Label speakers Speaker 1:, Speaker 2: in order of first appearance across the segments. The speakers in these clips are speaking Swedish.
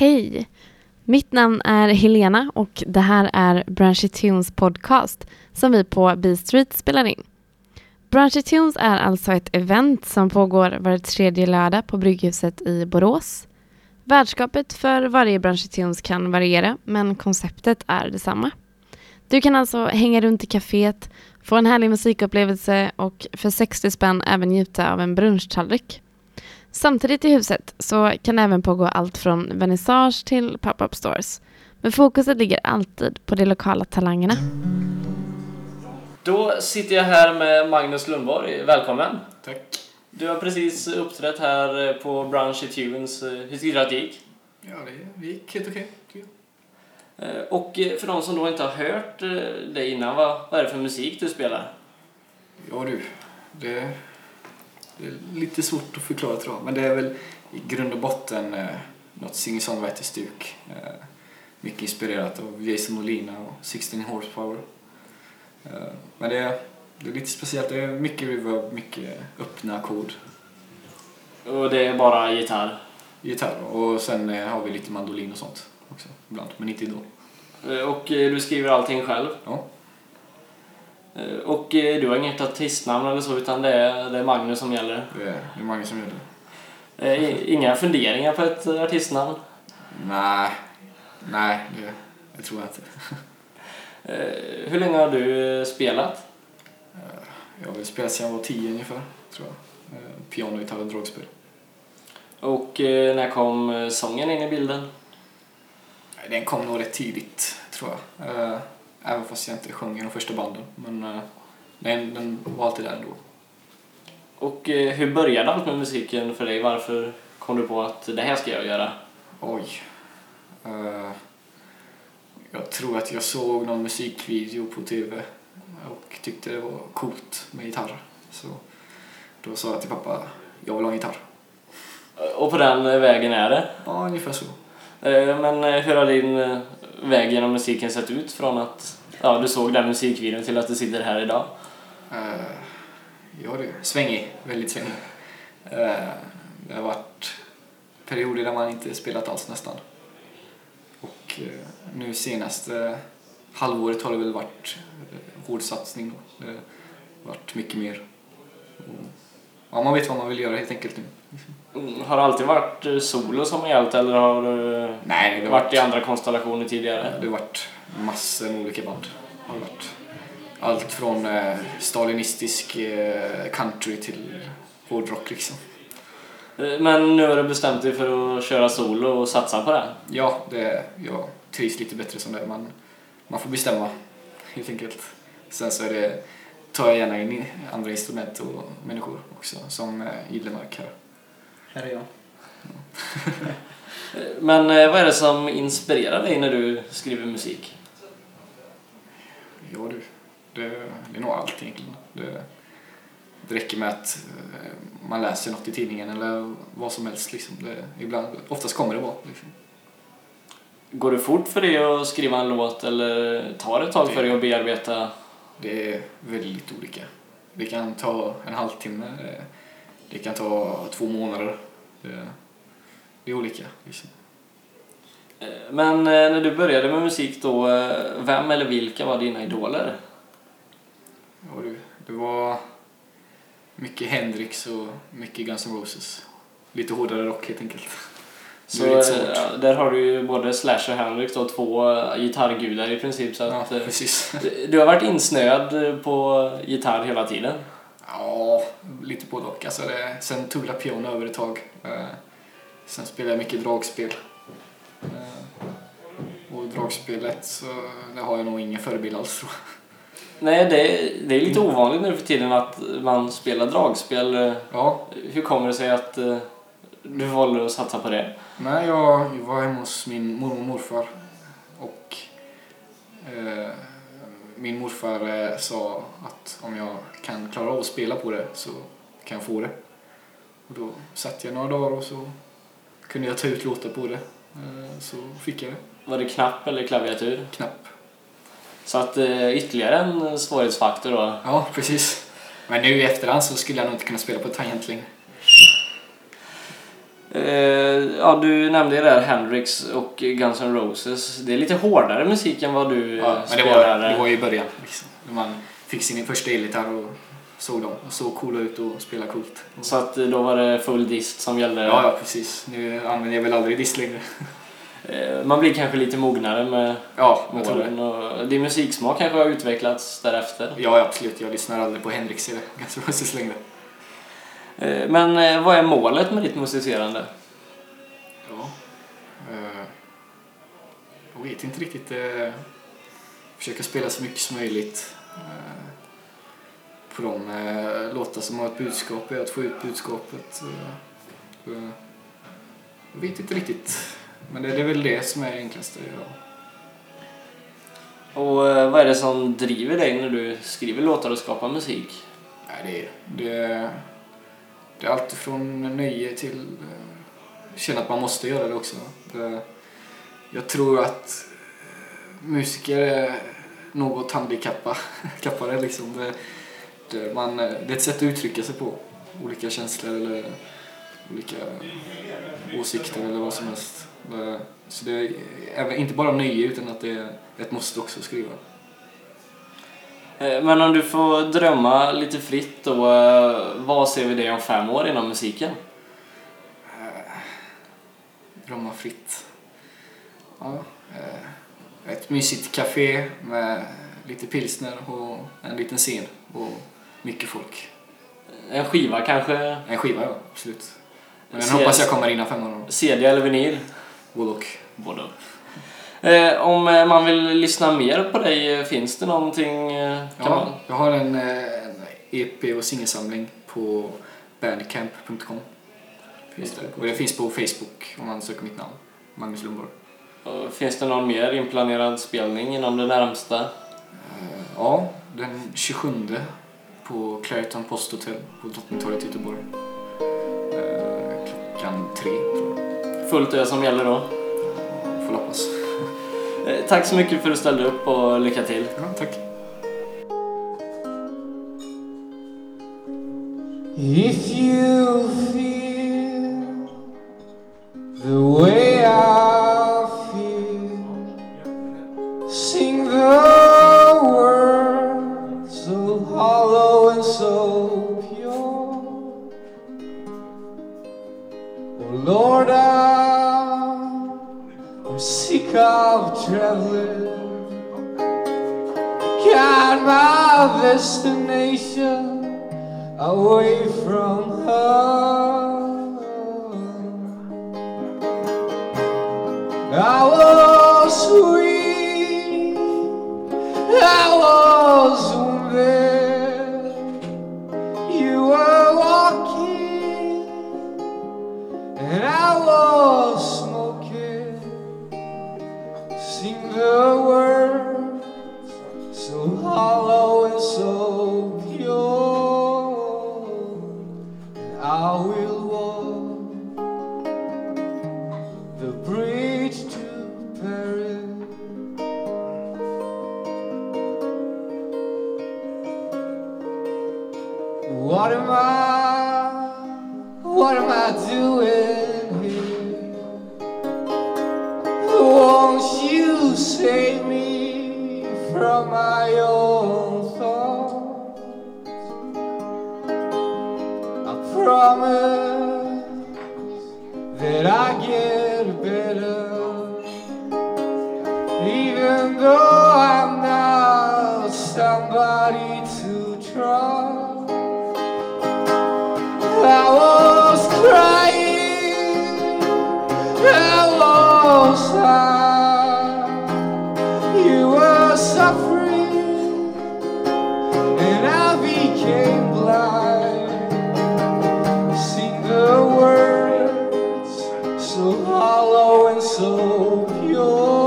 Speaker 1: Hej! Mitt namn är Helena och det här är Branchy Tunes podcast som vi på B-Street spelar in. Branchy Tunes är alltså ett event som pågår var tredje lördag på Brygghuset i Borås. Värdskapet för varje Branchy Tunes kan variera men konceptet är detsamma. Du kan alltså hänga runt i kaféet, få en härlig musikupplevelse och för 60 spänn även njuta av en brunchtallrik. Samtidigt i huset så kan det även pågå allt från vernissage till pop-up stores. Men fokuset ligger alltid på de lokala talangerna.
Speaker 2: Då sitter jag här med Magnus Lundborg. Välkommen!
Speaker 3: Tack.
Speaker 2: Du har precis uppträtt här på Brunch i Tunes. Hur tyckte du att det gick?
Speaker 3: Ja, det gick helt okej. jag.
Speaker 2: Eh, Och för de som då inte har hört eh, dig innan, vad, vad är det för musik du spelar?
Speaker 3: Ja du, det, lite svårt att förklara tror jag. Men det är väl i grund och botten eh, något singer-songwriter-stuk. Eh, mycket inspirerat av Jason Molina och 16 Horsepower. Eh, men det är, det är lite speciellt. Det är mycket reverb, mycket öppna ackord.
Speaker 2: Och det är bara gitarr.
Speaker 3: Gitarr och sen eh, har vi lite mandolin och sånt också ibland. Men inte idag.
Speaker 2: Eh, Och eh, du skriver allting själv.
Speaker 3: Ja.
Speaker 2: Eh, Och eh, du har inget artistnamn eller så, utan det är, det är Magnus som gäller.
Speaker 3: Det är, det är många som det.
Speaker 2: Eh, Inga funderingar på ett artistnamn?
Speaker 3: Nej, nej det, det tror jag inte.
Speaker 2: Hur länge har du spelat?
Speaker 3: Jag har spelat sedan jag var tio ungefär, tror jag. Piano, gitarr och dragspel.
Speaker 2: Och när kom sången in i bilden?
Speaker 3: Den kom nog rätt tidigt, tror jag. Även fast jag inte sjöng i de första banden. Men eh, den, den var alltid där ändå.
Speaker 2: Och eh, hur började allt med musiken för dig? Varför kom du på att det här ska jag göra?
Speaker 3: Oj. Eh, Jag tror att jag såg någon musikvideo på TV och tyckte det var coolt med gitarr. Så då sa jag till pappa, jag vill ha en gitarr.
Speaker 2: Och på den vägen är det.
Speaker 3: Ja, ungefär så.
Speaker 2: Eh, men eh, hur har din eh, väg genom musiken sett ut från att ja, du såg den musikvideon till att du sitter här idag?
Speaker 3: Uh, ja du, svängig. Väldigt svängig. Uh, det har varit perioder där man inte spelat alls nästan. Och uh, nu senaste halvåret har det väl varit hård satsning. då. Det har varit mycket mer. Och, ja, man vet vad man vill göra helt enkelt nu.
Speaker 2: Mm, Har det alltid varit eh, solo som har gällt eller har du
Speaker 3: Nej, det
Speaker 2: varit
Speaker 3: varit,
Speaker 2: i andra konstellationer tidigare?
Speaker 3: det har varit massor med olika band. Det har varit allt från eh, stalinistisk eh, country till hårdrock liksom.
Speaker 2: Men nu har du bestämt dig för att köra solo och satsa på det?
Speaker 3: Ja, det, jag trivs lite bättre som det. Man, man får bestämma helt enkelt. Sen så är det, tar jag gärna in i andra instrument och människor också, som eh, Gillemark här.
Speaker 4: Här är jag.
Speaker 2: Eh, Men eh, vad är det som inspirerar dig när du skriver musik?
Speaker 3: Ja du, det, det är nog allt egentligen. Det, det räcker med att eh, man läser något i tidningen eller vad som helst. Liksom. Det, ibland, oftast kommer det bara. Liksom.
Speaker 2: Går det fort för dig att skriva en låt eller tar det ett tag för dig att bearbeta?
Speaker 3: Det är väldigt olika. Det kan ta en halvtimme, det, kan ta två månader. Det, det är olika. Liksom.
Speaker 2: Eh, Men eh, när du började med musik då, eh, vem eller vilka var dina idoler?
Speaker 3: Ja, du, det var mycket Hendrix och mycket Guns N' Roses. Lite hårdare rock helt enkelt.
Speaker 2: Så ja, där har du ju både Slash och Henrik då, två gitarrgudar i princip. Så att,
Speaker 3: precis.
Speaker 2: du har varit insnöad på gitarr hela tiden.
Speaker 3: Ja, lite både och. Alltså det, sen jag piano över ett tag. Eh, sen spelade jag mycket dragspel. Eh, och dragspelet så det har jag nog ingen förebild alls tror jag.
Speaker 2: Nej, det, det är lite ovanligt nu för tiden att man spelar dragspel. Eh,
Speaker 3: Ja,
Speaker 2: Hur kommer det sig att du valde att satsa på det?
Speaker 3: Nej, jag, jag var hemma hos min mormor och morfar och eh, min morfar eh, sa att om jag kan klara av att spela på det så kan jag få det. Och då satt jag några dagar och så kunde jag ta ut låtar på det. Eh, så fick jag det.
Speaker 2: Var det knapp eller klaviatur?
Speaker 3: Knapp.
Speaker 2: Så att eh, ytterligare en svårighetsfaktor då.
Speaker 3: Ja, precis. Men nu i efterhand så skulle jag nog inte kunna spela på tangent längre.
Speaker 2: Eh, ja, du nämnde ju där Hendrix och Guns N' Roses. Det är lite hårdare musik än vad du
Speaker 3: Ja,
Speaker 2: eh,
Speaker 3: men det var, det var ju i början. Liksom. När man fick sin första elgitarr och såg dem. Och såg coola ut och spelade coolt.
Speaker 2: Så att eh, då var det full dist som gällde.
Speaker 3: Ja, ja, precis. Nu använder jag väl aldrig dist längre.
Speaker 2: Eh, Man blir kanske lite mognare med
Speaker 3: Ja,
Speaker 2: åren och din musiksmak kanske har utvecklats därefter.
Speaker 3: Ja, absolut. Jag lyssnar aldrig på Hendrix eller Guns N' Roses längre.
Speaker 2: Eh, Men eh, vad är målet med ditt musicerande?
Speaker 3: Ja. Eh, jag vet inte riktigt. Försöka spela så mycket som möjligt. På de låtar som har ett budskap, att få ut budskapet. Jag vet inte riktigt. Men det är väl det som är enklast att göra.
Speaker 2: Och vad är det som driver dig när du skriver låtar och skapar musik?
Speaker 3: Nej, det, det, det är allt från nöje till eh, känna att man måste göra det också. Eh, jag tror att eh, musiker är något handikappade. Liksom. Det, det, man, det är ett sätt att uttrycka sig på. Olika känslor eller olika åsikter eller vad som helst. Så det är inte bara nöje utan att det är ett måste också att skriva.
Speaker 2: Eh, Men om du får drömma lite fritt då, eh, vad ser vi dig om fem år inom musiken?
Speaker 3: Drömma fritt. Ja, eh, ett mysigt café med lite pilsner och en liten scen och mycket folk.
Speaker 2: En skiva kanske?
Speaker 3: En skiva, ja. Absolut. Men den hoppas jag kommer innan fem år.
Speaker 2: CD eller vinyl?
Speaker 3: Både och.
Speaker 2: Både och. Eh, om eh, man vill lyssna mer på dig, eh, finns det någonting? eh, man...
Speaker 3: Ja, jag har en, eh, en EP och singelsamling på bandcamp.com. Finns det. Och det finns på Facebook om man söker mitt namn. Magnus Lundborg.
Speaker 2: Och Finns det någon mer inplanerad spelning inom det närmsta?
Speaker 3: Eh, Ja, den 27 på Clariton Posthotel på Drottningtorget i Göteborg. Klockan tre, tror jag.
Speaker 2: Fullt ös som gäller då.
Speaker 3: Får hoppas.
Speaker 2: Eh, Tack så mycket för att du ställde upp och lycka till.
Speaker 3: Ja, tack.
Speaker 4: If you feel the way traveling. Got my destination away from home I so pure.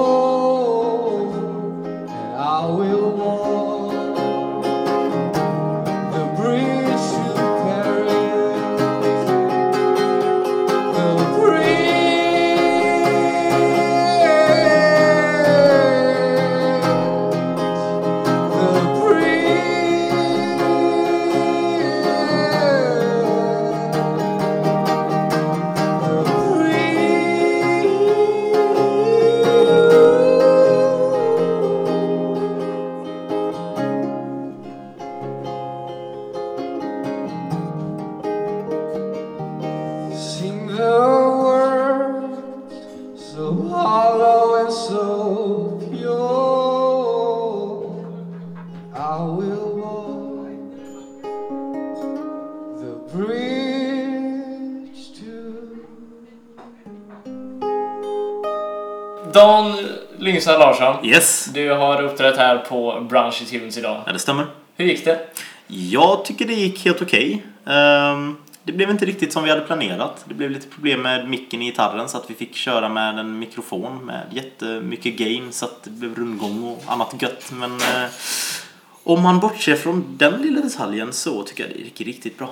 Speaker 2: Lyngstad Larsson,
Speaker 5: Yes,
Speaker 2: du har uppträtt här på Brunch i Tunes idag.
Speaker 5: ja, det stämmer.
Speaker 2: Hur gick det?
Speaker 5: Jag tycker det gick helt okej. Ehm, det blev inte riktigt som vi hade planerat. Det blev lite problem med micken i gitarren så att vi fick köra med en mikrofon med jättemycket gain så att det blev rundgång och annat gött. Men eh, om man bortser från den lilla detaljen så tycker jag det gick riktigt bra.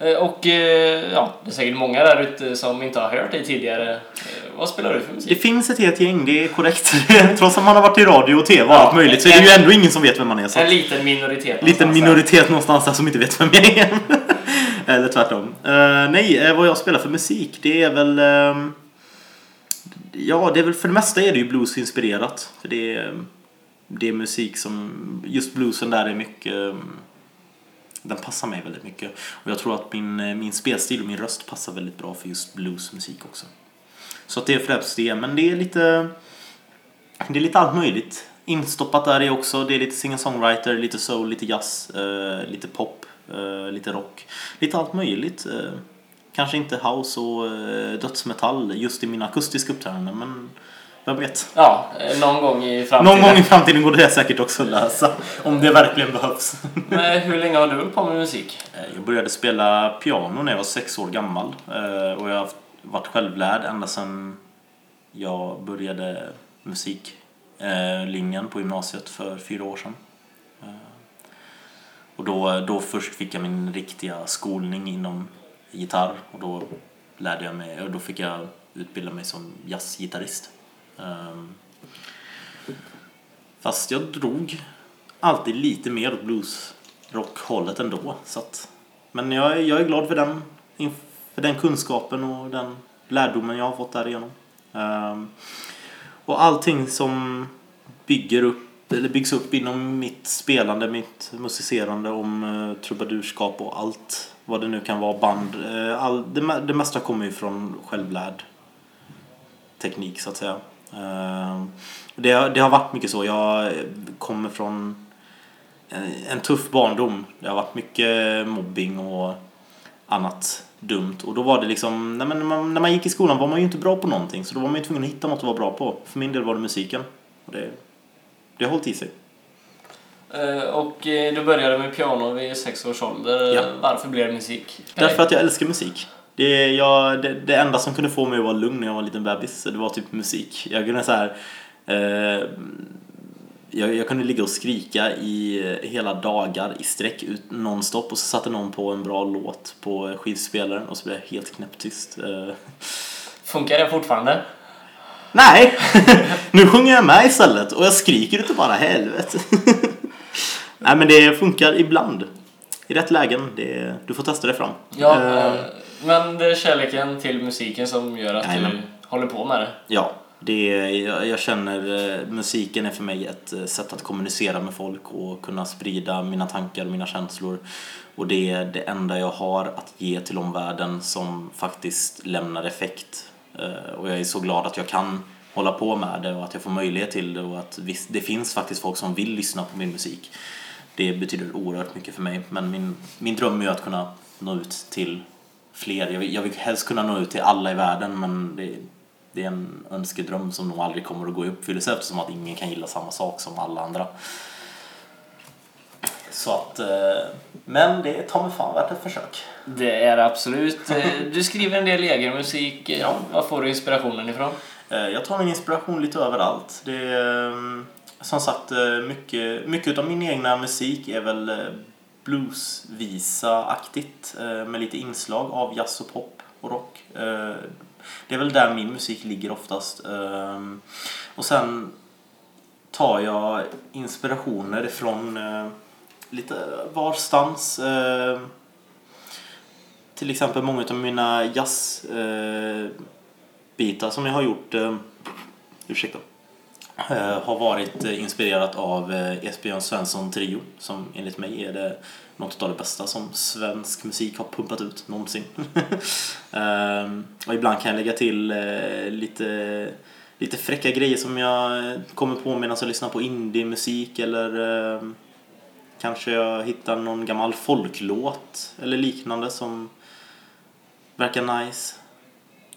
Speaker 2: Eh, Och eh, ja, det är säkert många där ute som inte har hört dig tidigare. Eh, Vad spelar du för
Speaker 5: Det
Speaker 2: musik?
Speaker 5: finns ett helt gäng, det är korrekt. Trots att man har varit i radio och tv och allt möjligt så är det ju ändå ingen som vet vem man är. Så.
Speaker 2: En liten minoritet.
Speaker 5: liten
Speaker 2: någonstans där.
Speaker 5: minoritet någonstans där som inte vet vem jag är. Eller tvärtom. Eh, nej, vad jag spelar för musik det är väl... ehm, ja, det är väl för det mesta är det ju blues-inspirerat. För det är, det är musik som... Just bluesen där är mycket... ehm, den passar mig väldigt mycket. Och jag tror att min, eh, min spelstil och min röst passar väldigt bra för just bluesmusik också. Så att det är främst det. Men det är lite... Det är lite allt möjligt. Instoppat där är också, det är lite singer-songwriter, lite soul, lite jazz, eh, lite pop, eh, lite rock. Lite allt möjligt. Eh, kanske inte house och eh, dödsmetall just i mina akustiska uppträdanden men vem vet.
Speaker 2: Ja, eh, någon gång i framtiden.
Speaker 5: Någon gång i framtiden går det säkert också att läsa om det verkligen behövs.
Speaker 2: Men hur länge har du hållit på med musik?
Speaker 5: Eh, Jag började spela piano när jag var sex år gammal eh, och jag har varit självlärd ända sedan jag började musiklinjen på gymnasiet för fyra år sedan. Eh, Och då, då först fick jag min riktiga skolning inom gitarr och då lärde jag mig, och då fick jag utbilda mig som jazzgitarrist. Ehm, fast jag drog alltid lite mer åt blues-hållet ändå. Så att, men jag, är- jag är glad för den, för den kunskapen och den lärdomen jag har fått därigenom. Um, och allting som bygger upp, eller byggs upp inom mitt spelande, mitt musicerande om eh, uh, trubadurskap och allt vad det nu kan vara, band. Uh, all, det, det mesta kommer ju från självlärd teknik så att säga. Ehm, det, har- det har varit mycket så. Jag kommer från en tuff barndom. Det har varit mycket mobbing och annat dumt. Och då var det liksom, nej, när, man, när man gick i skolan var man ju inte bra på någonting. Så då var man ju tvungen att hitta något att vara bra på. För min del var det musiken. Och det, det har hållit i sig.
Speaker 2: Eh, Och eh, du började med piano vid sex års ålder.
Speaker 5: Ja.
Speaker 2: Varför blev det musik?
Speaker 5: Därför att jag älskar musik. Det, jag, det, det enda som kunde få mig att vara lugn när jag var en liten bebis, det var typ musik. Jag kunde så här, eh, jag, jag kunde ligga och skrika i eh, hela dagar i sträck ut nonstop och så satte någon på en bra låt på skivspelaren och så blev jag helt knäpptyst. Eh,
Speaker 2: Funkar det fortfarande?
Speaker 5: nej! nu sjunger jag med istället och jag skriker utav bara helvete. nej men det funkar ibland. I rätt lägen. Det, du får testa det fram.
Speaker 2: Ja,
Speaker 5: eh,
Speaker 2: men det är kärleken till musiken som gör att
Speaker 5: Jajamän.
Speaker 2: du håller på med det.
Speaker 5: Ja, det är, jag, jag känner eh, musiken är för mig ett eh, sätt att kommunicera med folk och kunna sprida mina tankar och mina känslor. Och det är det enda jag har att ge till omvärlden som faktiskt lämnar effekt. Eh, Och jag är så glad att jag kan hålla på med det och att jag får möjlighet till det och att det finns faktiskt folk som vill lyssna på min musik. Det betyder oerhört mycket för mig. Men min, min dröm är ju att kunna nå ut till fler. Jag vill, jag vill helst kunna nå ut till alla i världen men det, det är en önskedröm som nog aldrig kommer att gå i uppfyllelse eftersom att ingen kan gilla samma sak som alla andra. Så att, eh, men det är ta mig fan värt ett försök.
Speaker 2: Det är det absolut. Eh, Du skriver en del egen musik. Eh,
Speaker 5: Ja.
Speaker 2: Var får du inspirationen ifrån?
Speaker 5: Jag tar min inspiration lite överallt. Det är, som sagt, mycket, mycket av min egna musik är väl bluesvisa-aktigt eh, med lite inslag av jazz och pop och rock. Eh, det är väl där min musik ligger oftast. Eh, och sen tar jag inspirationer från lite varstans. Till exempel många av mina jazzbitar som jag har gjort. Ursäkta. Eh, har varit eh, inspirerat av eh, Esbjörn Svensson Trio som enligt mig är det något av det bästa som svensk musik har pumpat ut någonsin. Ehm, och ibland kan jag lägga till lite, lite fräcka grejer som jag kommer på medan jag lyssnar på indie-musik eller ehm, kanske jag hittar någon gammal folklåt eller liknande som verkar nice.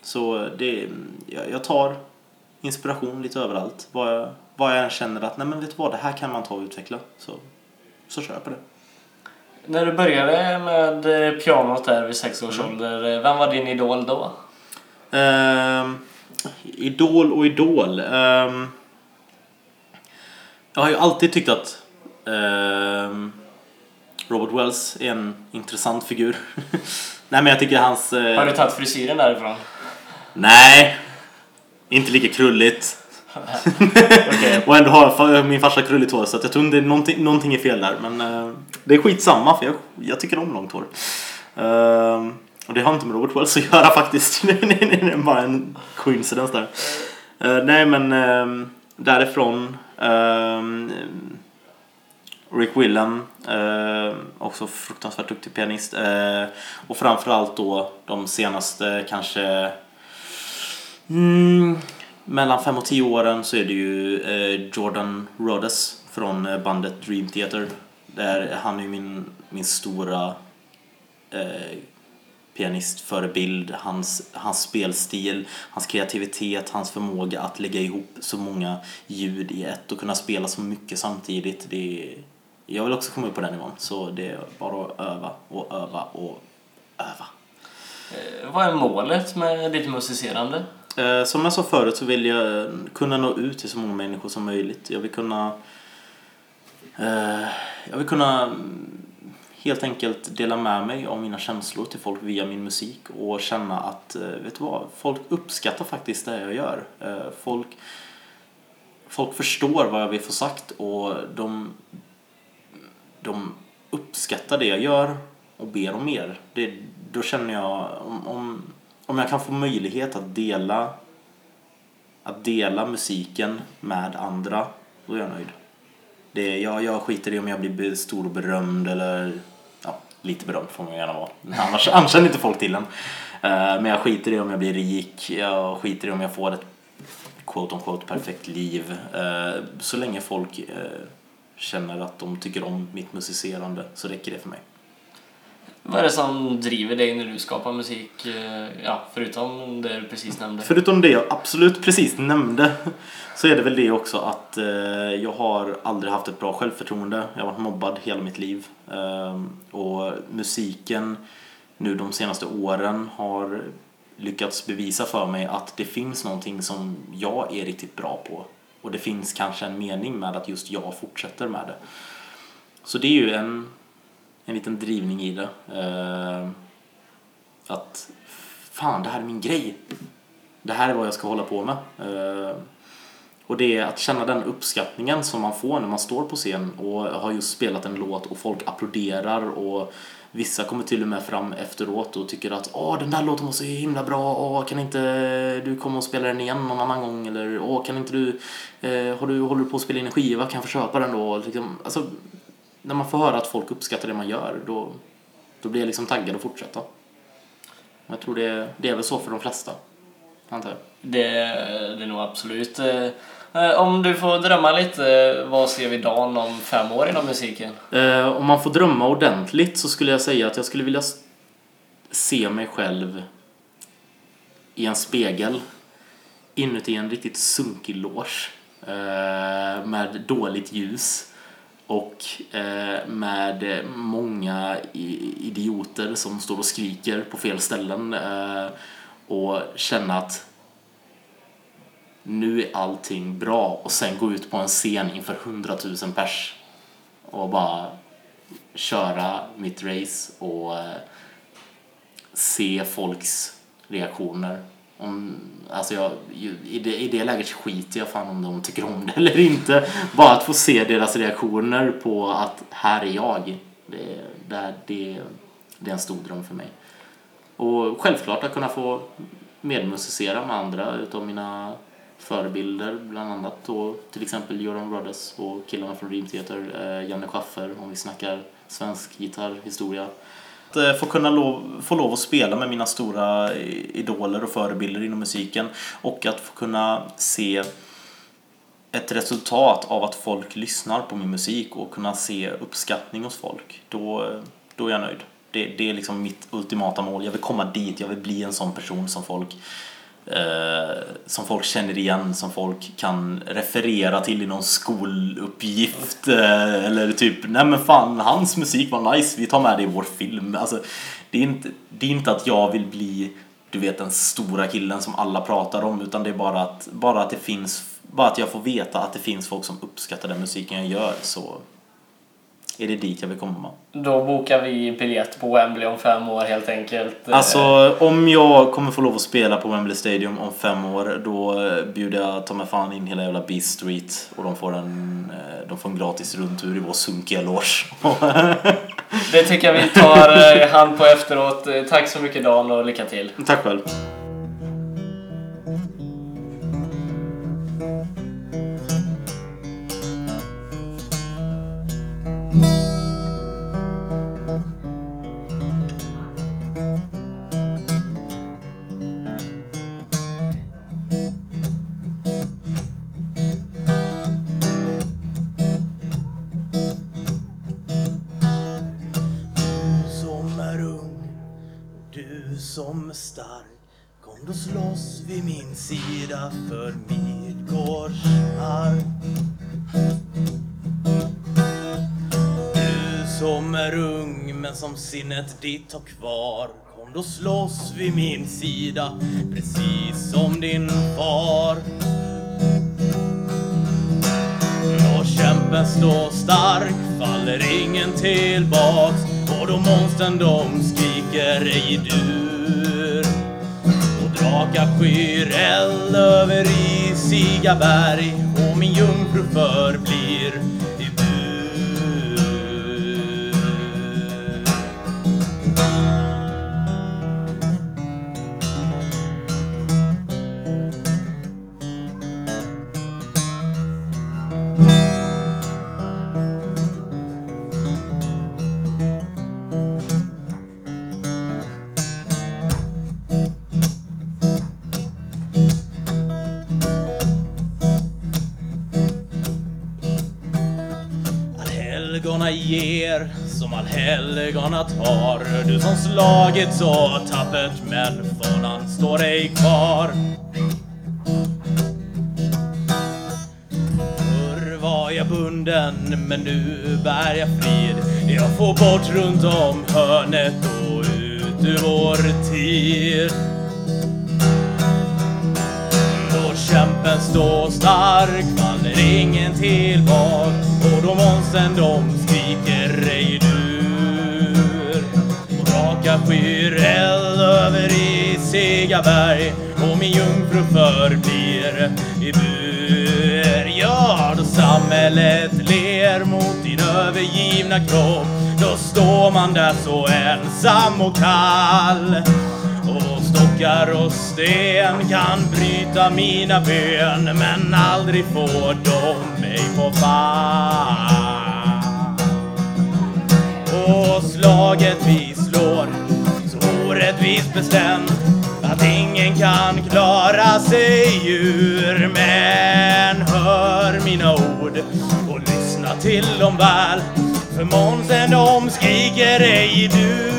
Speaker 5: Så det, jag tar inspiration lite överallt. Vad jag, vad jag än känner att, nej men vet vad, det här kan man ta och utveckla. Så, så kör jag på det.
Speaker 2: När du började med eh, pianot där vid sex års ålder, eh, vem var din idol då?
Speaker 5: Ehm, idol och idol. Ehm, jag har ju alltid tyckt att ehm, Robert Wells är en intressant figur. nej men jag tycker hans... eh,
Speaker 2: Har du tagit frisyren därifrån?
Speaker 5: Nej! Inte lika krulligt. Och ändå har min farsa krulligt hår så att jag tror inte någonting, någonting är fel där. Men eh, det är skitsamma för jag, jag tycker om långt hår. Ehm, och det har inte med Robert Wells att göra faktiskt. det är bara en coincidence där. Eh, nej men ehm, därifrån Rick Willem, också fruktansvärt duktig pianist. Och framförallt då de senaste kanske mm, mellan fem och tio åren så är det ju eh, Jordan Rhodes från eh, bandet Dream Theater. Där han är min, min stora eh, pianistförebild. Hans, hans spelstil, hans kreativitet, hans förmåga att lägga ihop så många ljud i ett och kunna spela så mycket samtidigt. Det är, jag vill också komma upp på den nivån. Så det är bara att öva och öva och öva.
Speaker 2: Eh, Vad är målet med ditt musicerande?
Speaker 5: Eh, som jag sa förut så vill jag eh, kunna nå ut till så många människor som möjligt. Jag vill kunna eh, jag vill kunna mm, helt enkelt dela med mig av mina känslor till folk via min musik och känna att, vet du vad, folk uppskattar faktiskt det jag gör. Folk, folk förstår vad jag vill få sagt och de, de uppskattar det jag gör och ber om mer. Det, då känner jag, om, om, om jag kan få möjlighet att dela att dela musiken med andra, då är jag nöjd. Det, jag, jag skiter i om jag blir stor och berömd eller ja, lite berömd får man gärna vara. Annars, annars känner inte folk till en. Uh, men jag skiter i om jag blir rik, jag skiter i om jag får ett quote on quote perfekt liv. Uh, så länge folk uh, känner att de tycker om mitt musicerande så räcker det för mig.
Speaker 2: Vad är det som driver dig när du skapar musik? Eh, ja, förutom det du precis nämnde.
Speaker 5: Förutom det jag absolut precis nämnde så är det väl det också att eh, jag har aldrig haft ett bra självförtroende. Jag har varit mobbad hela mitt liv. Ehm, och musiken nu de senaste åren har lyckats bevisa för mig att det finns någonting som jag är riktigt bra på. Och det finns kanske en mening med att just jag fortsätter med det. Så det är ju en, en liten drivning i det. Eh, att fan, det här är min grej. Det här är vad jag ska hålla på med. Eh, och det är att känna den uppskattningen som man får när man står på scen och har just spelat en låt och folk applåderar och vissa kommer till och med fram efteråt och tycker att åh den där låten var så himla bra, åh kan inte du komma och spela den igen någon annan gång eller åh kan inte du, eh, har du håller du på att spela in en skiva, kan jag få köpa den då? Liksom, alltså, när man får höra att folk uppskattar det man gör då, då blir jag liksom taggad att fortsätta. Jag tror det, det är väl så för de flesta, antar jag.
Speaker 2: Det, det är nog absolut. eh, Om du får drömma lite, vad ser vi Dan om fem år inom musiken?
Speaker 5: Eh, om man får drömma ordentligt så skulle jag säga att jag skulle vilja se mig själv i en spegel inuti en riktigt sunkig loge eh, med dåligt ljus och eh, med många idioter som står och skriker på fel ställen eh, och känna att nu är allting bra och sen gå ut på en scen inför hundratusen pers och bara köra mitt race och eh, se folks reaktioner. Om, alltså jag, i, det, I det läget skiter jag fan om de tycker om det eller inte. Bara att få se deras reaktioner på att här är jag. Det, det, det, det är en stor dröm för mig. Och självklart att kunna få medmusicera med andra utav mina
Speaker 6: förebilder, bland annat då till exempel Göran Brothers och killarna från Dream Theater, eh, Janne Schaffer om vi snackar svensk gitarrhistoria. Att eh, få kunna lov, få lov att spela med mina stora eh, idoler och förebilder inom musiken och att få kunna se ett resultat av att folk lyssnar på min musik och kunna se uppskattning hos folk, då, eh, då är jag nöjd. Det, det är liksom mitt ultimata mål. Jag vill komma dit, jag vill bli en sån person som folk eh, som folk känner igen, som folk kan referera till i någon skoluppgift eh, eller typ, nej men fan, hans musik var nice, vi tar med det i vår film. Alltså, det, är inte, det är inte att jag vill bli, du vet, den stora killen som alla pratar om, utan det är bara att, bara att det finns bara att jag får veta att det finns folk som uppskattar den musiken jag gör så är det dit jag vill komma.
Speaker 2: Då bokar vi biljett på Wembley om fem år helt enkelt.
Speaker 6: Alltså om jag kommer få lov att spela på Wembley Stadium om fem år då bjuder jag ta mig fan in hela jävla Beast Street och de får en, eh, de får en gratis rundtur i vår sunkiga loge.
Speaker 2: det tycker jag vi tar eh, hand på efteråt. Tack så mycket Dan och lycka till.
Speaker 6: Tack själv. Kom då slåss vid min sida för Midgårds arv Du som är ung men som sinnet ditt har kvar. Kom då slåss vid min sida precis som din far. Då kämpen står stark faller ingen tillbaks. Och då monstern de skriker ej du Raka skyr eld över isiga berg och min jungfru förblir ger som tar Du som slagit så tappert men fanan står ej kvar. Förr var jag bunden men nu bär jag frid. Jag får bort runt om hörnet och ut ur vår tid. Då kämpen står stark faller ingen tillbaka. Och då monstren de skriker ej du och skyr eld över isiga berg. Och min jungfru förblir i bur. Ja, då samhället ler mot din övergivna kropp. Då står man där så ensam och kall. Och stockar och sten kan bryta mina ben men aldrig får de mig på fall. Och slaget vid slår. Så orättvist bestämt att ingen kan klara sig ur. Men hör mina ord och lyssna till dem väl. För Månsen de skriker ej du.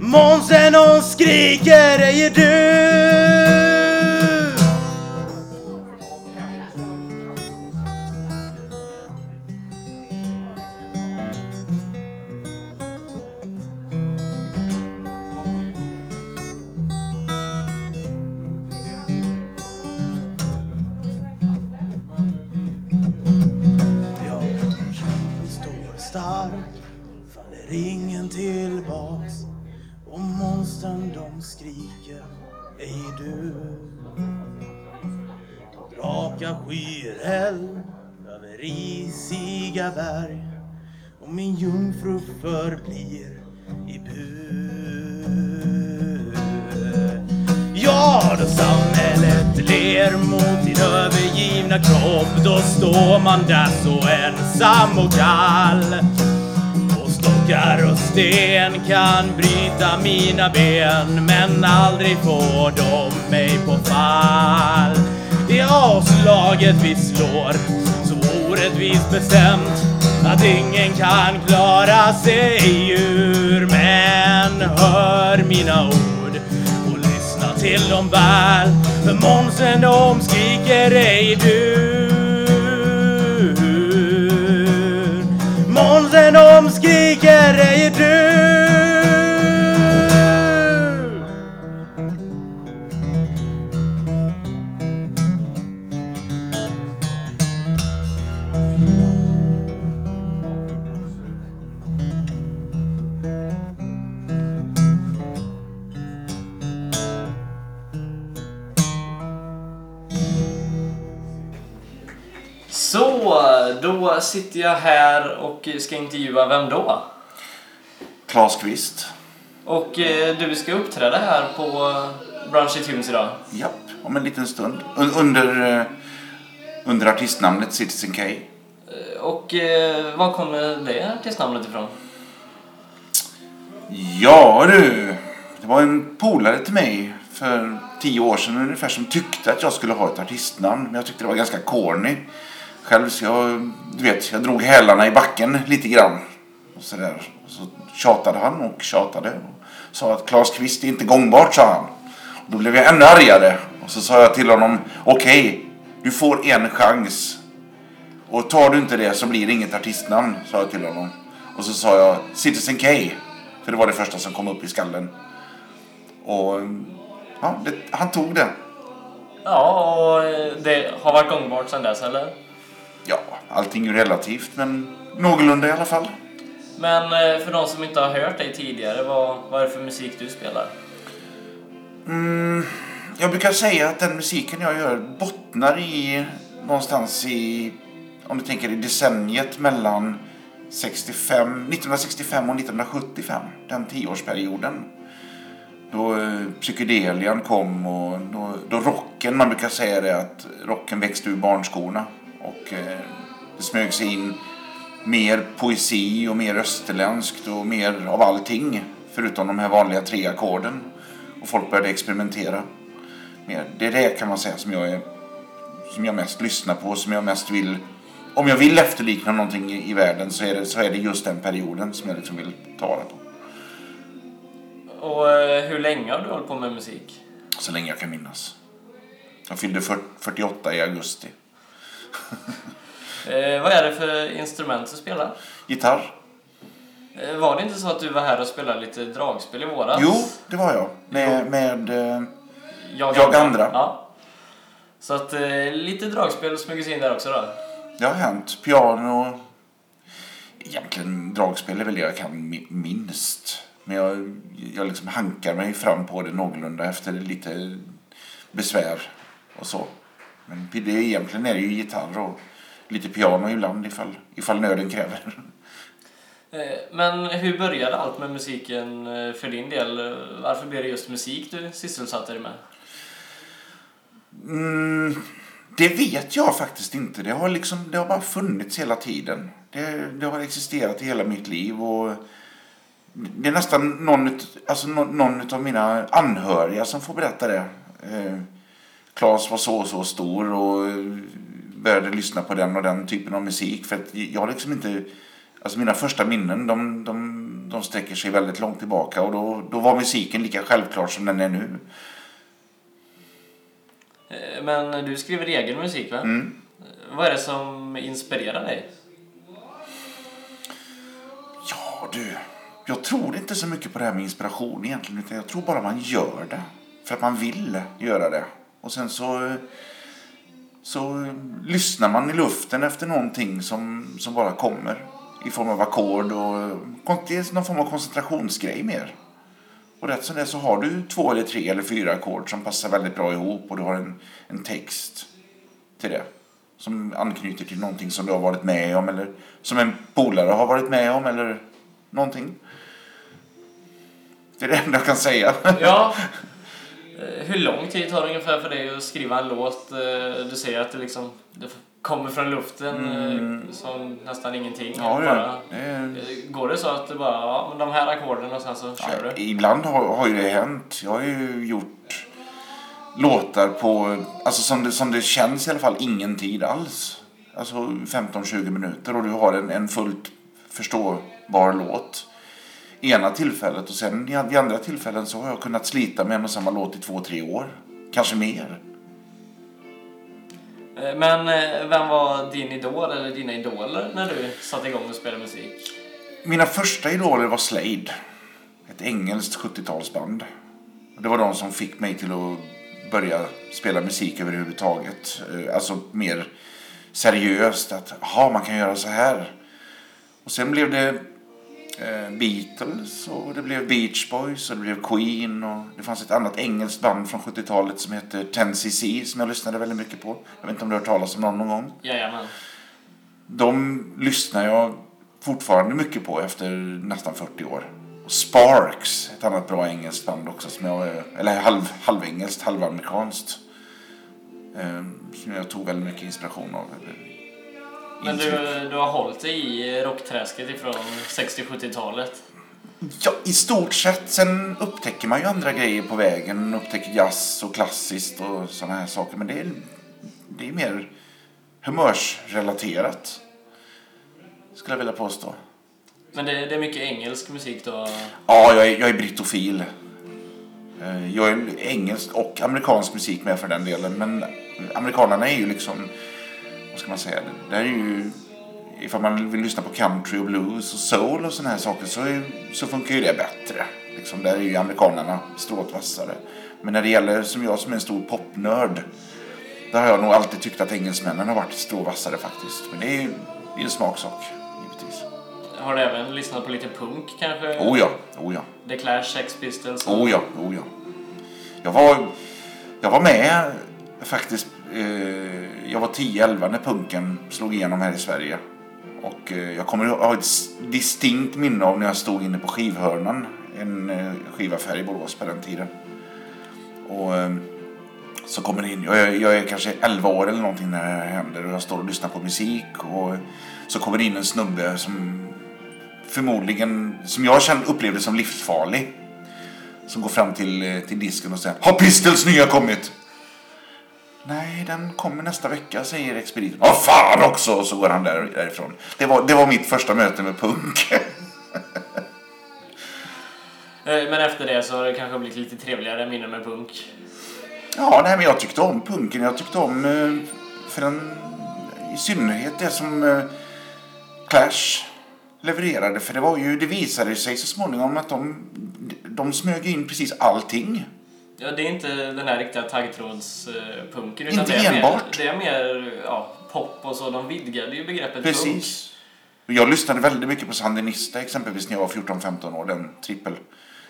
Speaker 6: Månsen hon skriker ej dur. Ej du Raka skyer eld över isiga berg och min jungfru förblir i bur Ja, då samhället ler mot din övergivna kropp. Då står man där så ensam och kall. Stockar och sten kan bryta mina ben men aldrig får de mig på fall. Det är avslaget vi slår, så orättvist bestämt att ingen kan klara sig ur. Men hör mina ord och lyssna till dem väl, för Månsen de skriker ej du. Månsen de skriker ej du.
Speaker 2: Då sitter jag här och ska intervjua vem då?
Speaker 7: Klas Kvist.
Speaker 2: Och eh, du ska uppträda här på Brunchy Tunes idag.
Speaker 7: Japp, om en liten stund. Un- Under, eh, under artistnamnet Citizen K.
Speaker 2: Eh, Och eh, var kommer det artistnamnet ifrån?
Speaker 7: Ja du, det var en polare till mig för tio år sedan ungefär som tyckte att jag skulle ha ett artistnamn. Men jag tyckte det var ganska corny. Själv så jag, du vet, jag drog hälarna i backen lite grann. Och så, där. Och så tjatade han och tjatade. Och sa att Klas Kvist är inte gångbart, sa han. Och då blev jag ännu argare. Och så sa jag till honom, okej, du får en chans. Och tar du inte det så blir det inget artistnamn, sa jag till honom. Och så sa jag Citizen K. För det var det första som kom upp i skallen. Och ja, det, han tog det.
Speaker 2: Ja, och det har varit gångbart sedan dess, eller?
Speaker 7: Ja, allting är ju relativt men någorlunda i alla fall.
Speaker 2: Men eh, för de som inte har hört dig tidigare, vad, vad är det för musik du spelar?
Speaker 7: Mm, jag brukar säga att den musiken jag gör bottnar i någonstans i, om du tänker i decenniet mellan 65, 1965 och 1975, den tioårsperioden. Då eh, psykedelian kom och då, då rocken, man brukar säga det att rocken växte ur barnskorna. Och eh, det smög sig in mer poesi och mer österländskt och mer av allting. Förutom de här vanliga tre ackorden. Och folk började experimentera. Det är det kan man säga som jag, är, som jag mest lyssnar på. Som jag mest vill. Om jag vill efterlikna någonting i, i världen så är, det, så är det just den perioden som jag liksom vill ta det på.
Speaker 2: Och eh, hur länge har du hållit på med musik?
Speaker 7: Så länge jag kan minnas. Jag fyllde 40, 48 i augusti.
Speaker 2: Eh, vad är det för instrument du spelar?
Speaker 7: Gitarr?
Speaker 2: Eh, var det inte så att du var här och spelade lite dragspel i våras?
Speaker 7: Jo, det var jag. Med, med eh,
Speaker 2: Jag,
Speaker 7: Jag andra.
Speaker 2: Ja. Så att eh, lite dragspel smyger sig in där också då?
Speaker 7: Det har hänt. Piano. Egentligen dragspel är väl det jag kan mi- minst. Men jag, jag liksom hankar mig fram på det någorlunda efter lite besvär och så. Men det, egentligen är det ju gitarr och lite piano ibland ifall, ifall nöden kräver.
Speaker 2: Eh, Men hur började allt med musiken eh, för din del? Eh, Varför blev det just musik du sysselsatte dig med?
Speaker 7: Mm, det vet jag faktiskt inte. Det har, liksom, det har bara funnits hela tiden. Det, det har existerat i hela mitt liv. Och det är nästan någon, alltså någon, någon av mina anhöriga som får berätta det. Claes var så och så stor och började lyssna på den och den typen av musik. För att jag liksom inte... Alltså mina första minnen de, de, de sträcker sig väldigt långt tillbaka och då, då var musiken lika självklar som den är nu.
Speaker 2: Eh, Men du skriver egen musik va?
Speaker 7: Mm.
Speaker 2: Vad är det som inspirerar dig?
Speaker 7: Ja du, jag tror inte så mycket på det här med inspiration egentligen. Utan jag tror bara man gör det. För att man vill göra det. Och sen så, så lyssnar man i luften efter någonting som, som bara kommer. I form av ackord och det är någon form av koncentrationsgrej mer. Och rätt som det så har du två eller tre eller fyra ackord som passar väldigt bra ihop och du har en, en text till det. Som anknyter till någonting som du har varit med om eller som en polare har varit med om eller någonting. Det är det enda jag kan säga.
Speaker 2: Ja, Hur lång tid tar det ungefär för dig att skriva en låt? Eh, Du säger att det liksom det kommer från luften eh, som nästan ingenting.
Speaker 7: Ja, det,
Speaker 2: bara,
Speaker 7: det
Speaker 2: Eh, Går det så att du bara, ja men de här ackorden och sen så kör du?
Speaker 7: Ibland har, har ju det hänt. Jag har ju gjort låtar på, alltså som det, som det känns i alla fall, ingen tid alls. Alltså 15-20 minuter och du har en, en fullt förståbar låt. Ena tillfället och sen vid andra tillfällen så har jag kunnat slita med en och samma låt i två, tre år. Kanske mer.
Speaker 2: Eh, Men eh, vem var din idol eller dina idoler när du satte igång och spelade musik?
Speaker 7: Mina första idoler var Slade. Ett engelskt 70-talsband. Det var de som fick mig till att börja spela musik överhuvudtaget. Eh, Alltså mer seriöst. Att aha, man kan göra så här. Och sen blev det Beatles och det blev Beach Boys och det blev Queen. Och det fanns ett annat engelskt band från 70-talet som hette 10cc som jag lyssnade väldigt mycket på. Jag vet inte om du har hört talas om dem någon gång.
Speaker 2: Jajamän.
Speaker 7: De lyssnar jag fortfarande mycket på efter nästan 40 år. Och Sparks, ett annat bra engelskt band också, som jag, eller halv, halvengelskt, halvamerikanskt. Eh, som jag tog väldigt mycket inspiration av.
Speaker 2: Men du, du har hållit dig i rockträsket ifrån 60-70-talet?
Speaker 7: Ja, i stort sett. Sen upptäcker man ju andra grejer på vägen. Upptäcker jazz och klassiskt och sådana här saker. Men det är, det är mer humörsrelaterat. Skulle jag vilja påstå.
Speaker 2: Men det, det är mycket engelsk musik då?
Speaker 7: Ja, jag är, jag är brittofil. Eh, Jag är engelsk och amerikansk musik med för den delen. Men amerikanerna är ju liksom, vad ska man säga, det är ju, ifall man vill lyssna på country och blues och soul och sådana här saker så, är, så funkar ju det bättre. Liksom, där är ju amerikanerna strået vassare. Men när det gäller, som jag som är en stor popnörd, där har jag nog alltid tyckt att engelsmännen har varit strå vassare faktiskt. Men det är ju det är en smaksak, givetvis.
Speaker 2: Har du även lyssnat på lite punk kanske?
Speaker 7: Oh ja, oh ja.
Speaker 2: The Clash, Sex Pistols?
Speaker 7: Oh ja, oh ja. Jag var, jag var med faktiskt. Eh, jag var 10-11 när punken slog igenom här i Sverige. Och eh, jag kommer att ha ett distinkt minne av när jag stod inne på skivhörnan. En eh, skivaffär i Borås på den tiden. Och så kommer det in, jag är, jag är kanske 11 år eller någonting när det här händer och jag står och lyssnar på musik. Och så kommer det in en snubbe som förmodligen, som jag kände, upplevde som livsfarlig. Som går fram till, till disken och säger Har Pistols nya kommit? Nej, den kommer nästa vecka, säger expediten. Vad fan också! Och så går han där, därifrån. Det var, det var mitt första möte med punk.
Speaker 2: Eh, Men efter det så har det kanske blivit lite trevligare minnen med punk.
Speaker 7: ja, nej, men jag tyckte om punken. Jag tyckte om, eh, för den, i synnerhet det som eh, Clash levererade. För det var ju, det visade sig så småningom att de, de smög in precis allting.
Speaker 2: Ja, det är inte den här riktiga taggtrådspunken.
Speaker 7: Inte
Speaker 2: det är
Speaker 7: enbart.
Speaker 2: Mer, det är mer ja, pop och så. De vidgade ju begreppet punk.
Speaker 7: Precis. Och Jag lyssnade väldigt mycket på Sandinista exempelvis när jag var 14-15 år. Den trippel.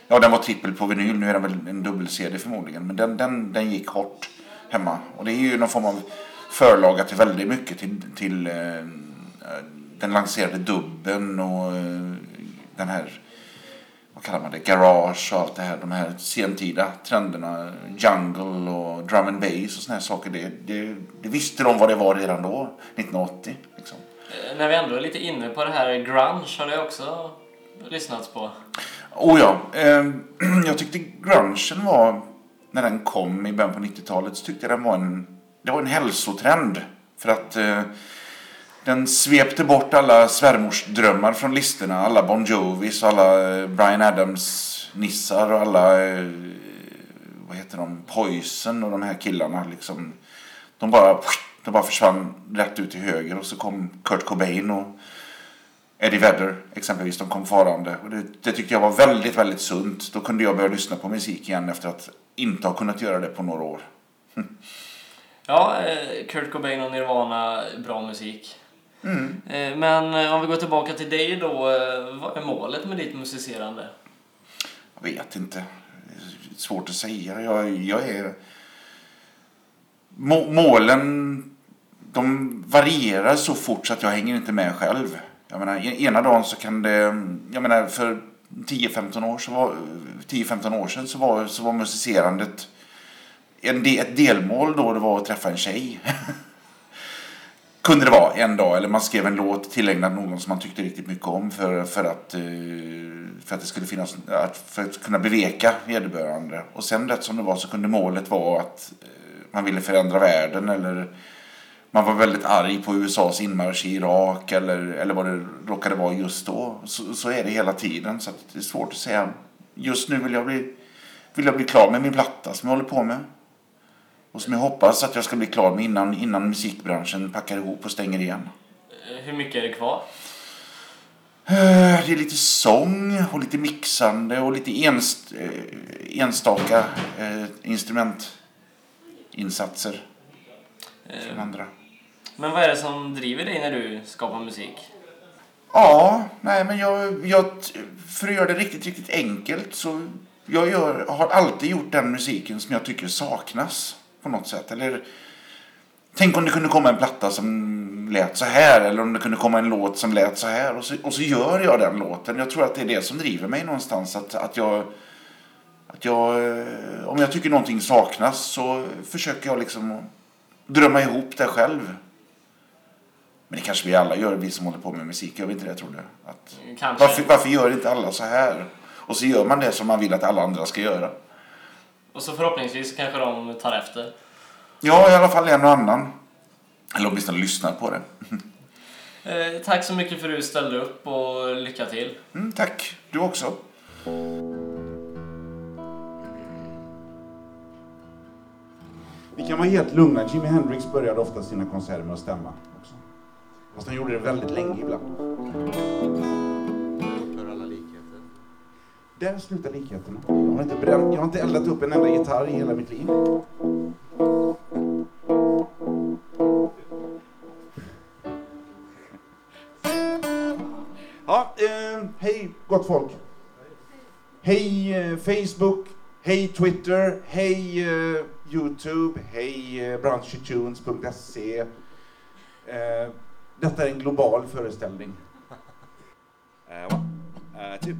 Speaker 7: Ja, den var trippel på vinyl. Nu är den väl en dubbel-CD förmodligen. Men den, den, den gick hårt hemma. Och det är ju någon form av förlaga till väldigt mycket. Till, till eh, eh, den lanserade dubben och eh, den här, kallar man det, garage och allt det här. De här sentida trenderna. Jungle och drum and bass och såna här saker. Det, det, det visste de vad det var redan då, 1980. Liksom.
Speaker 2: Eh, När vi ändå är lite inne på det här grunge har det också lyssnats på.
Speaker 7: Oh ja, eh, jag tyckte grungen var, när den kom i början på 90-talet, så tyckte jag den var en, det var en hälsotrend. För att eh, den svepte bort alla svärmorsdrömmar från listorna. Alla Bon Jovis eh, och alla Brian Bryan Adams-nissar och alla, vad heter de, Poison och de här killarna liksom. De bara, de bara försvann rätt ut till höger och så kom Kurt Cobain och Eddie Vedder exempelvis, de kom farande. Och det, det tyckte jag var väldigt, väldigt sunt. Då kunde jag börja lyssna på musik igen efter att inte ha kunnat göra det på några år.
Speaker 2: Ja, eh, Kurt Cobain och Nirvana, bra musik. Mm. Men eh, om vi går tillbaka till dig då. Eh, vad är målet med ditt musicerande?
Speaker 7: Jag vet inte. Det är svårt att säga. Jag, jag är... Målen, de varierar så fort så att jag hänger inte med själv. Jag menar, e-, ena dagen så kan det... Jag menar, för 10-15 år, så var, 10, år sedan så var, så var musicerandet en del, ett delmål då det var att träffa en tjej. Kunde det vara en dag. Eller man skrev en låt tillägnad någon som man tyckte riktigt mycket om. För, för, att, eh, för att det skulle finnas, för att kunna beveka vederbörande. Och sen rätt som det var så kunde målet vara att eh, man ville förändra världen. Eller man var väldigt arg på USAs inmarsch i Irak. Eller, eller vad det råkade vara just då. Så, så är det hela tiden. Så att det är svårt att säga. Just nu vill jag bli, vill jag bli klar med min platta som jag håller på med. Och som jag hoppas att jag ska bli klar med innan, innan musikbranschen packar ihop och stänger igen.
Speaker 2: Eh, Hur mycket är det kvar?
Speaker 7: Eh, Det är lite sång och lite mixande och lite enst, eh, enstaka instrumentinsatser från andra.
Speaker 2: Men vad är det som driver dig när du skapar musik?
Speaker 7: Ja, nej men jag, jag, för att göra det riktigt, riktigt enkelt så jag gör, har alltid gjort den musiken som jag tycker saknas på något sätt. Eller tänk om det kunde komma en platta som lät så här eller om det kunde komma en låt som lät så här och så, och så gör jag den låten. Jag tror att det är det som driver mig någonstans. Att, att jag, att jag, eh, om jag tycker någonting saknas så försöker jag liksom drömma ihop det själv. Men det kanske vi alla gör, vi som håller på med musik. Gör vi inte det tror du? Att, varför, varför gör inte alla så här? Och så gör man det som man vill att alla andra ska göra.
Speaker 2: Och så förhoppningsvis kanske de tar efter.
Speaker 7: Ja, i alla fall en och annan. Eller åtminstone lyssnar på det.
Speaker 2: Eh, tack så mycket för att du ställde upp och lycka till.
Speaker 7: Mm, tack, du också.
Speaker 8: Vi kan vara helt lugna. Jimi Hendrix började ofta sina konserter med att stämma. Också. Fast han gjorde det väldigt länge ibland. Där slutar likheterna. Jag har, inte bränt, jag har inte eldat upp en enda gitarr i hela mitt liv. Ja, eh, hej gott folk. Hej eh, Facebook, hej Twitter, hej eh, Youtube, hej eh, branschitunes.se. Eh, detta är en global föreställning. Uh, one, uh, two,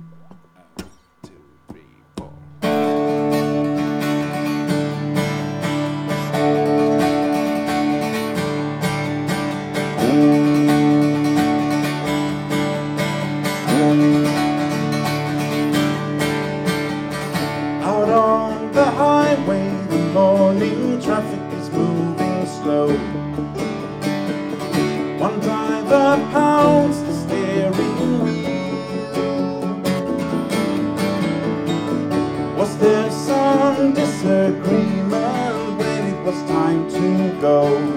Speaker 8: though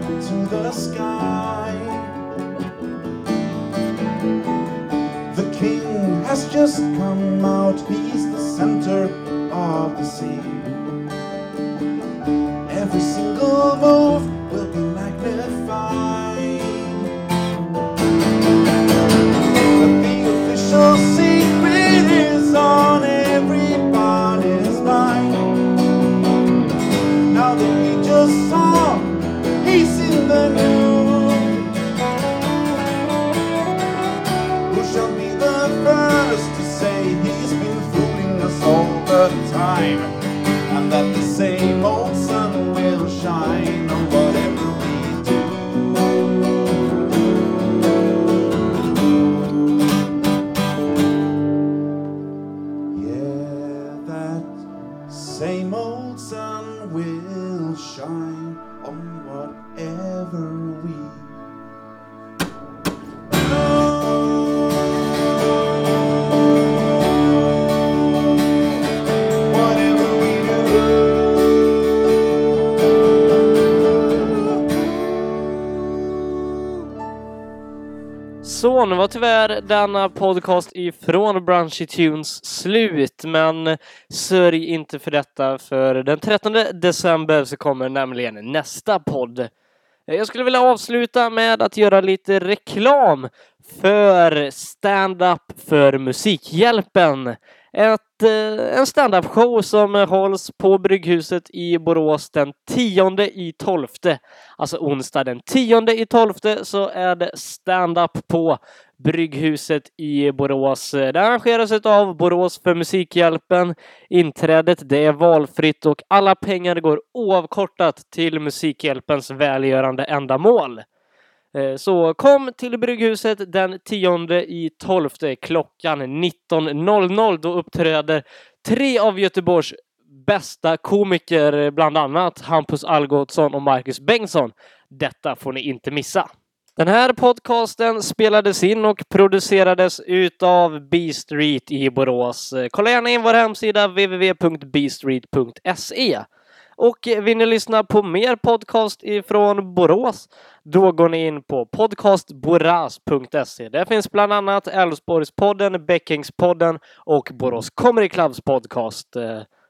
Speaker 8: to the sky. The king has just come out, he's the center of the sea. Same old
Speaker 9: Så, nu var tyvärr denna podcast ifrån Brunchy Tunes slut, men sörj inte för detta, för den 13 december så kommer nämligen nästa podd. Jag skulle vilja avsluta med att göra lite reklam för stand-up för Musikhjälpen. Ett, eh, en stand-up show som hålls på Brygghuset i Borås den 10 i 12. Alltså onsdag den 10 i 12 så är det stand-up på Brygghuset i Borås. Det arrangeras av Borås för Musikhjälpen. Inträdet det är valfritt och alla pengar går oavkortat till Musikhjälpens välgörande ändamål. Eh, så kom till Brygghuset den 10 i 12 klockan 19.00. Då uppträder tre av Göteborgs bästa komiker, bland annat Hampus Algotsson och Marcus Bengtsson. Detta får ni inte missa. Den här podcasten spelades in och producerades utav B-Street i Borås. Eh, kolla gärna in vår hemsida www.bstreet.se. Och vill ni lyssna på mer podcast ifrån Borås, då går ni in på podcastboras.se. Där finns bland annat Älvsborgspodden, Bäckingspodden och Borås Comedy Clubs podcast. Eh,